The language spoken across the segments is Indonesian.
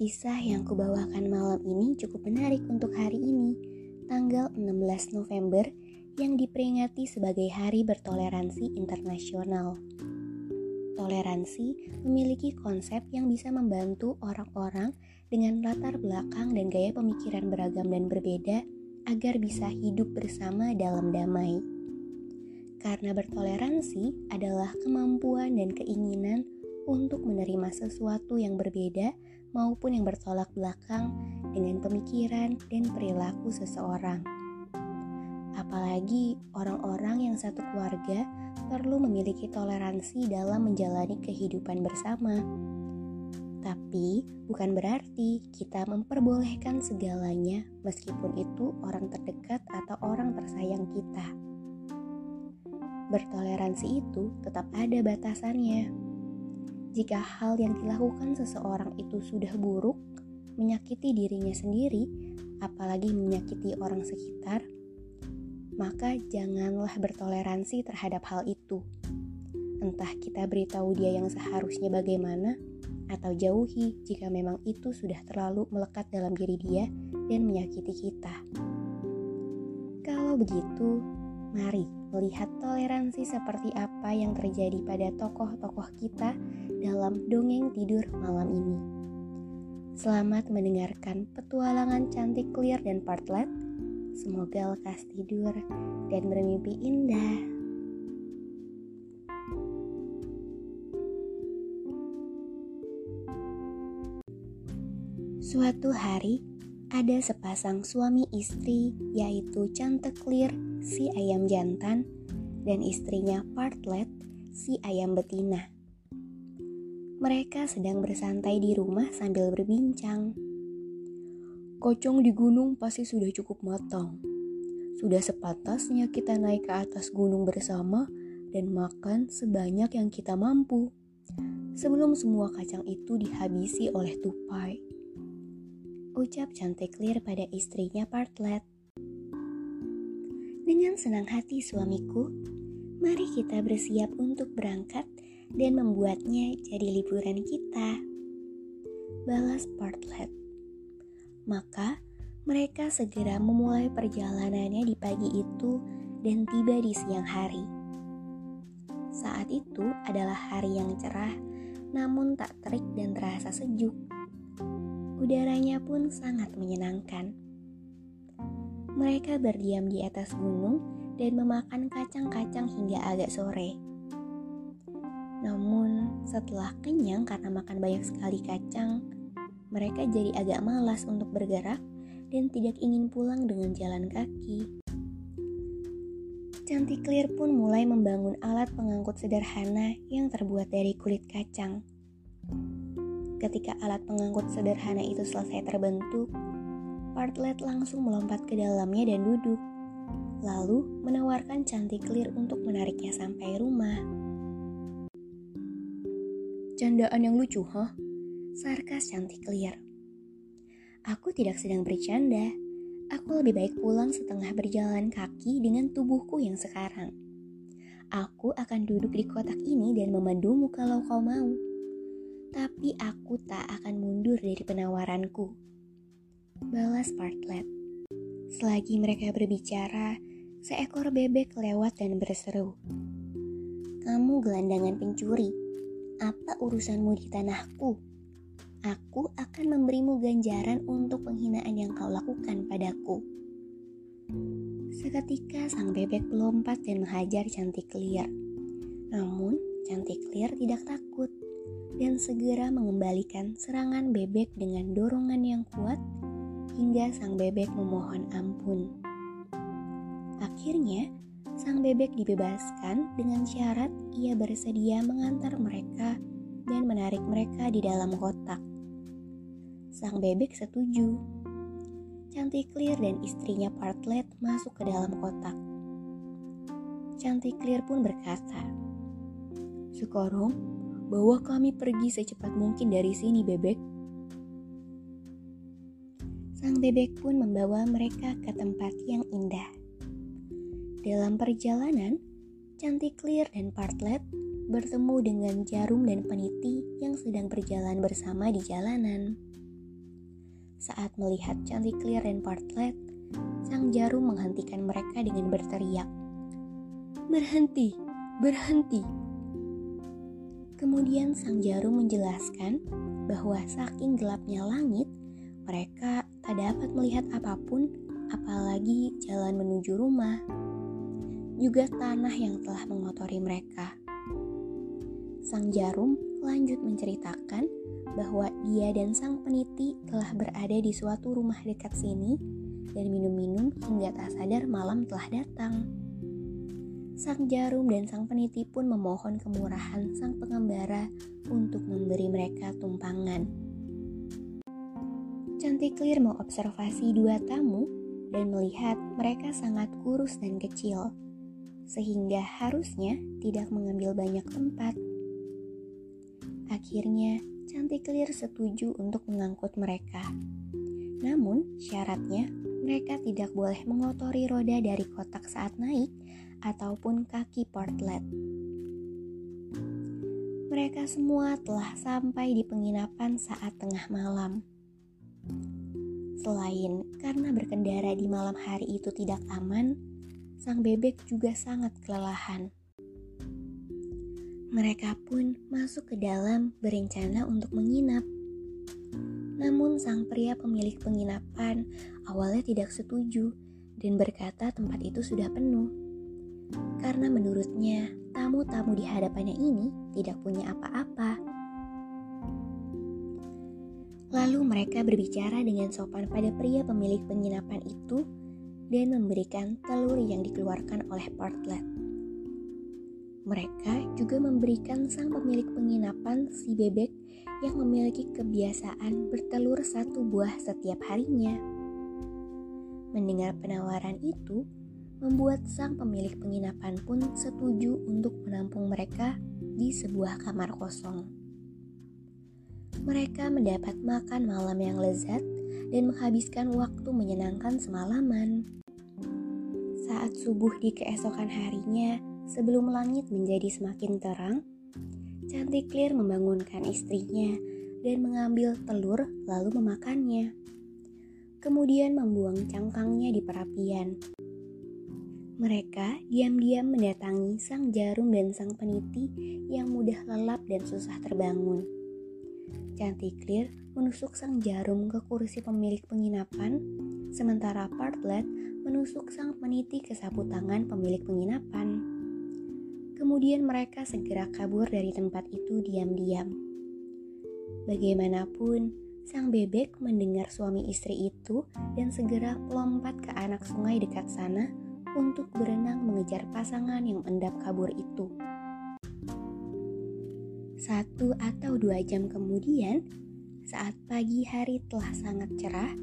Kisah yang kubawakan malam ini cukup menarik untuk hari ini, tanggal 16 November yang diperingati sebagai Hari Bertoleransi Internasional. Toleransi memiliki konsep yang bisa membantu orang-orang dengan latar belakang dan gaya pemikiran beragam dan berbeda agar bisa hidup bersama dalam damai. Karena bertoleransi adalah kemampuan dan keinginan untuk menerima sesuatu yang berbeda maupun yang bertolak belakang dengan pemikiran dan perilaku seseorang. Apalagi orang-orang yang satu keluarga perlu memiliki toleransi dalam menjalani kehidupan bersama. Tapi bukan berarti kita memperbolehkan segalanya meskipun itu orang terdekat atau orang tersayang kita. Bertoleransi itu tetap ada batasannya jika hal yang dilakukan seseorang itu sudah buruk, menyakiti dirinya sendiri, apalagi menyakiti orang sekitar, maka janganlah bertoleransi terhadap hal itu. Entah kita beritahu dia yang seharusnya bagaimana, atau jauhi jika memang itu sudah terlalu melekat dalam diri dia dan menyakiti kita. Kalau begitu, mari melihat toleransi seperti apa yang terjadi pada tokoh-tokoh kita dalam dongeng tidur malam ini. Selamat mendengarkan petualangan cantik clear dan partlet. Semoga lekas tidur dan bermimpi indah. Suatu hari, ada sepasang suami istri yaitu Chanticleer si ayam jantan dan istrinya Partlet si ayam betina. Mereka sedang bersantai di rumah sambil berbincang. Kocong di gunung pasti sudah cukup matang. Sudah sepatasnya kita naik ke atas gunung bersama dan makan sebanyak yang kita mampu. Sebelum semua kacang itu dihabisi oleh tupai ucap cantik Clear pada istrinya Partlet. Dengan senang hati suamiku, mari kita bersiap untuk berangkat dan membuatnya jadi liburan kita. Balas Partlet. Maka mereka segera memulai perjalanannya di pagi itu dan tiba di siang hari. Saat itu adalah hari yang cerah, namun tak terik dan terasa sejuk udaranya pun sangat menyenangkan. Mereka berdiam di atas gunung dan memakan kacang-kacang hingga agak sore. Namun, setelah kenyang karena makan banyak sekali kacang, mereka jadi agak malas untuk bergerak dan tidak ingin pulang dengan jalan kaki. Cantik Clear pun mulai membangun alat pengangkut sederhana yang terbuat dari kulit kacang. Ketika alat pengangkut sederhana itu selesai terbentuk, Partlet langsung melompat ke dalamnya dan duduk. Lalu menawarkan cantik clear untuk menariknya sampai rumah. Candaan yang lucu, hah? Sarkas cantik clear. Aku tidak sedang bercanda. Aku lebih baik pulang setengah berjalan kaki dengan tubuhku yang sekarang. Aku akan duduk di kotak ini dan memandumu kalau kau mau tapi aku tak akan mundur dari penawaranku. Balas Partlet. Selagi mereka berbicara, seekor bebek lewat dan berseru. Kamu gelandangan pencuri, apa urusanmu di tanahku? Aku akan memberimu ganjaran untuk penghinaan yang kau lakukan padaku. Seketika sang bebek melompat dan menghajar cantik Clear. Namun, cantik Clear tidak takut dan segera mengembalikan serangan bebek dengan dorongan yang kuat hingga sang bebek memohon ampun. Akhirnya, sang bebek dibebaskan dengan syarat ia bersedia mengantar mereka dan menarik mereka di dalam kotak. Sang bebek setuju. Cantik Clear dan istrinya Partlet masuk ke dalam kotak. Cantik Clear pun berkata, Sekarang, bawa kami pergi secepat mungkin dari sini, bebek. Sang bebek pun membawa mereka ke tempat yang indah. Dalam perjalanan, Cantik Clear dan Partlet bertemu dengan Jarum dan Peniti yang sedang berjalan bersama di jalanan. Saat melihat Cantik Clear dan Partlet, Sang Jarum menghentikan mereka dengan berteriak, "Berhenti, berhenti!" Kemudian Sang Jarum menjelaskan bahwa saking gelapnya langit, mereka tak dapat melihat apa pun, apalagi jalan menuju rumah, juga tanah yang telah mengotori mereka. Sang jarum lanjut menceritakan bahwa dia dan sang peniti telah berada di suatu rumah dekat sini dan minum-minum hingga tak sadar malam telah datang. Sang jarum dan sang peniti pun memohon kemurahan sang pengembara untuk memberi mereka tumpangan. Chanticleer mengobservasi dua tamu dan melihat mereka sangat kurus dan kecil, sehingga harusnya tidak mengambil banyak tempat. Akhirnya, Chanticleer setuju untuk mengangkut mereka. Namun, syaratnya mereka tidak boleh mengotori roda dari kotak saat naik ataupun kaki portlet. Mereka semua telah sampai di penginapan saat tengah malam. Selain karena berkendara di malam hari itu tidak aman, sang bebek juga sangat kelelahan. Mereka pun masuk ke dalam berencana untuk menginap. Namun sang pria pemilik penginapan awalnya tidak setuju dan berkata tempat itu sudah penuh. Karena menurutnya tamu-tamu di hadapannya ini tidak punya apa-apa Lalu mereka berbicara dengan sopan pada pria pemilik penginapan itu dan memberikan telur yang dikeluarkan oleh Portlet. Mereka juga memberikan sang pemilik penginapan si bebek yang memiliki kebiasaan bertelur satu buah setiap harinya. Mendengar penawaran itu, membuat sang pemilik penginapan pun setuju untuk menampung mereka di sebuah kamar kosong mereka mendapat makan malam yang lezat dan menghabiskan waktu menyenangkan semalaman. Saat subuh di keesokan harinya, sebelum langit menjadi semakin terang, Cantik Clear membangunkan istrinya dan mengambil telur lalu memakannya. Kemudian membuang cangkangnya di perapian. Mereka diam-diam mendatangi sang jarum dan sang peniti yang mudah lelap dan susah terbangun. Chanticleer menusuk sang jarum ke kursi pemilik penginapan, sementara Partlet menusuk sang peniti ke sapu tangan pemilik penginapan. Kemudian mereka segera kabur dari tempat itu diam-diam. Bagaimanapun, sang bebek mendengar suami istri itu dan segera melompat ke anak sungai dekat sana untuk berenang mengejar pasangan yang endap kabur itu. Satu atau dua jam kemudian, saat pagi hari telah sangat cerah,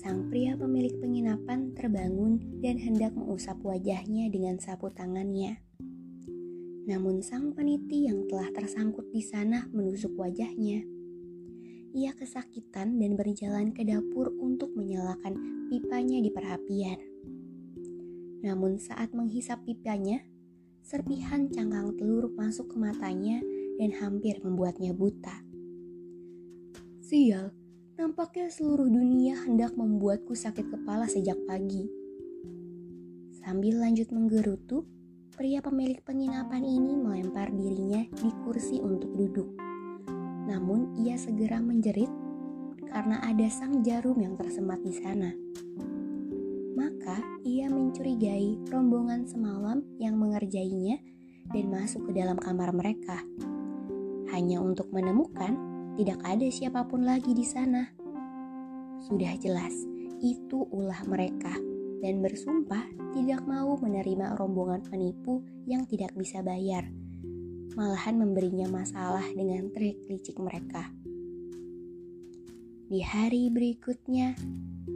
sang pria pemilik penginapan terbangun dan hendak mengusap wajahnya dengan sapu tangannya. Namun sang peniti yang telah tersangkut di sana menusuk wajahnya. Ia kesakitan dan berjalan ke dapur untuk menyalakan pipanya di perapian. Namun saat menghisap pipanya, serpihan cangkang telur masuk ke matanya dan hampir membuatnya buta. Sial, Nampaknya seluruh dunia hendak membuatku sakit kepala sejak pagi. Sambil lanjut menggerutu, pria pemilik penginapan ini melempar dirinya di kursi untuk duduk. Namun ia segera menjerit karena ada sang jarum yang tersemat di sana. Maka ia mencurigai rombongan semalam yang mengerjainya dan masuk ke dalam kamar mereka. Hanya untuk menemukan tidak ada siapa pun lagi di sana. Sudah jelas, itu ulah mereka dan bersumpah tidak mau menerima rombongan penipu yang tidak bisa bayar. Malahan memberinya masalah dengan trik licik mereka. Di hari berikutnya,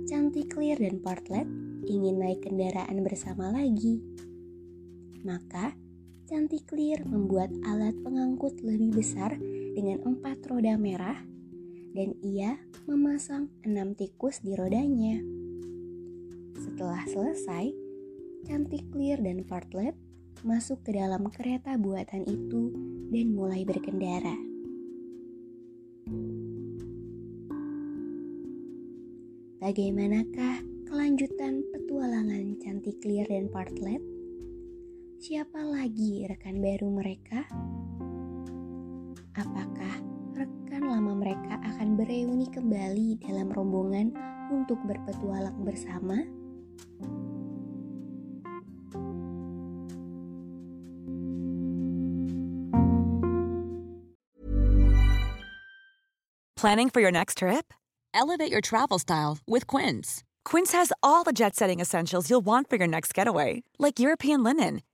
Cantik Clear dan Portlet ingin naik kendaraan bersama lagi. Maka, Cantik Clear membuat alat pengangkut lebih besar dengan empat roda merah dan ia memasang enam tikus di rodanya. Setelah selesai, Cantik Clear dan Fartlet masuk ke dalam kereta buatan itu dan mulai berkendara. Bagaimanakah kelanjutan petualangan Cantik Clear dan Partlet? Siapa lagi rekan baru mereka? Apakah rekan lama mereka akan bereuni kembali dalam rombongan untuk berpetualang bersama? Planning for your next trip? Elevate your travel style with Quince. Quince has all the jet setting essentials you'll want for your next getaway, like European linen,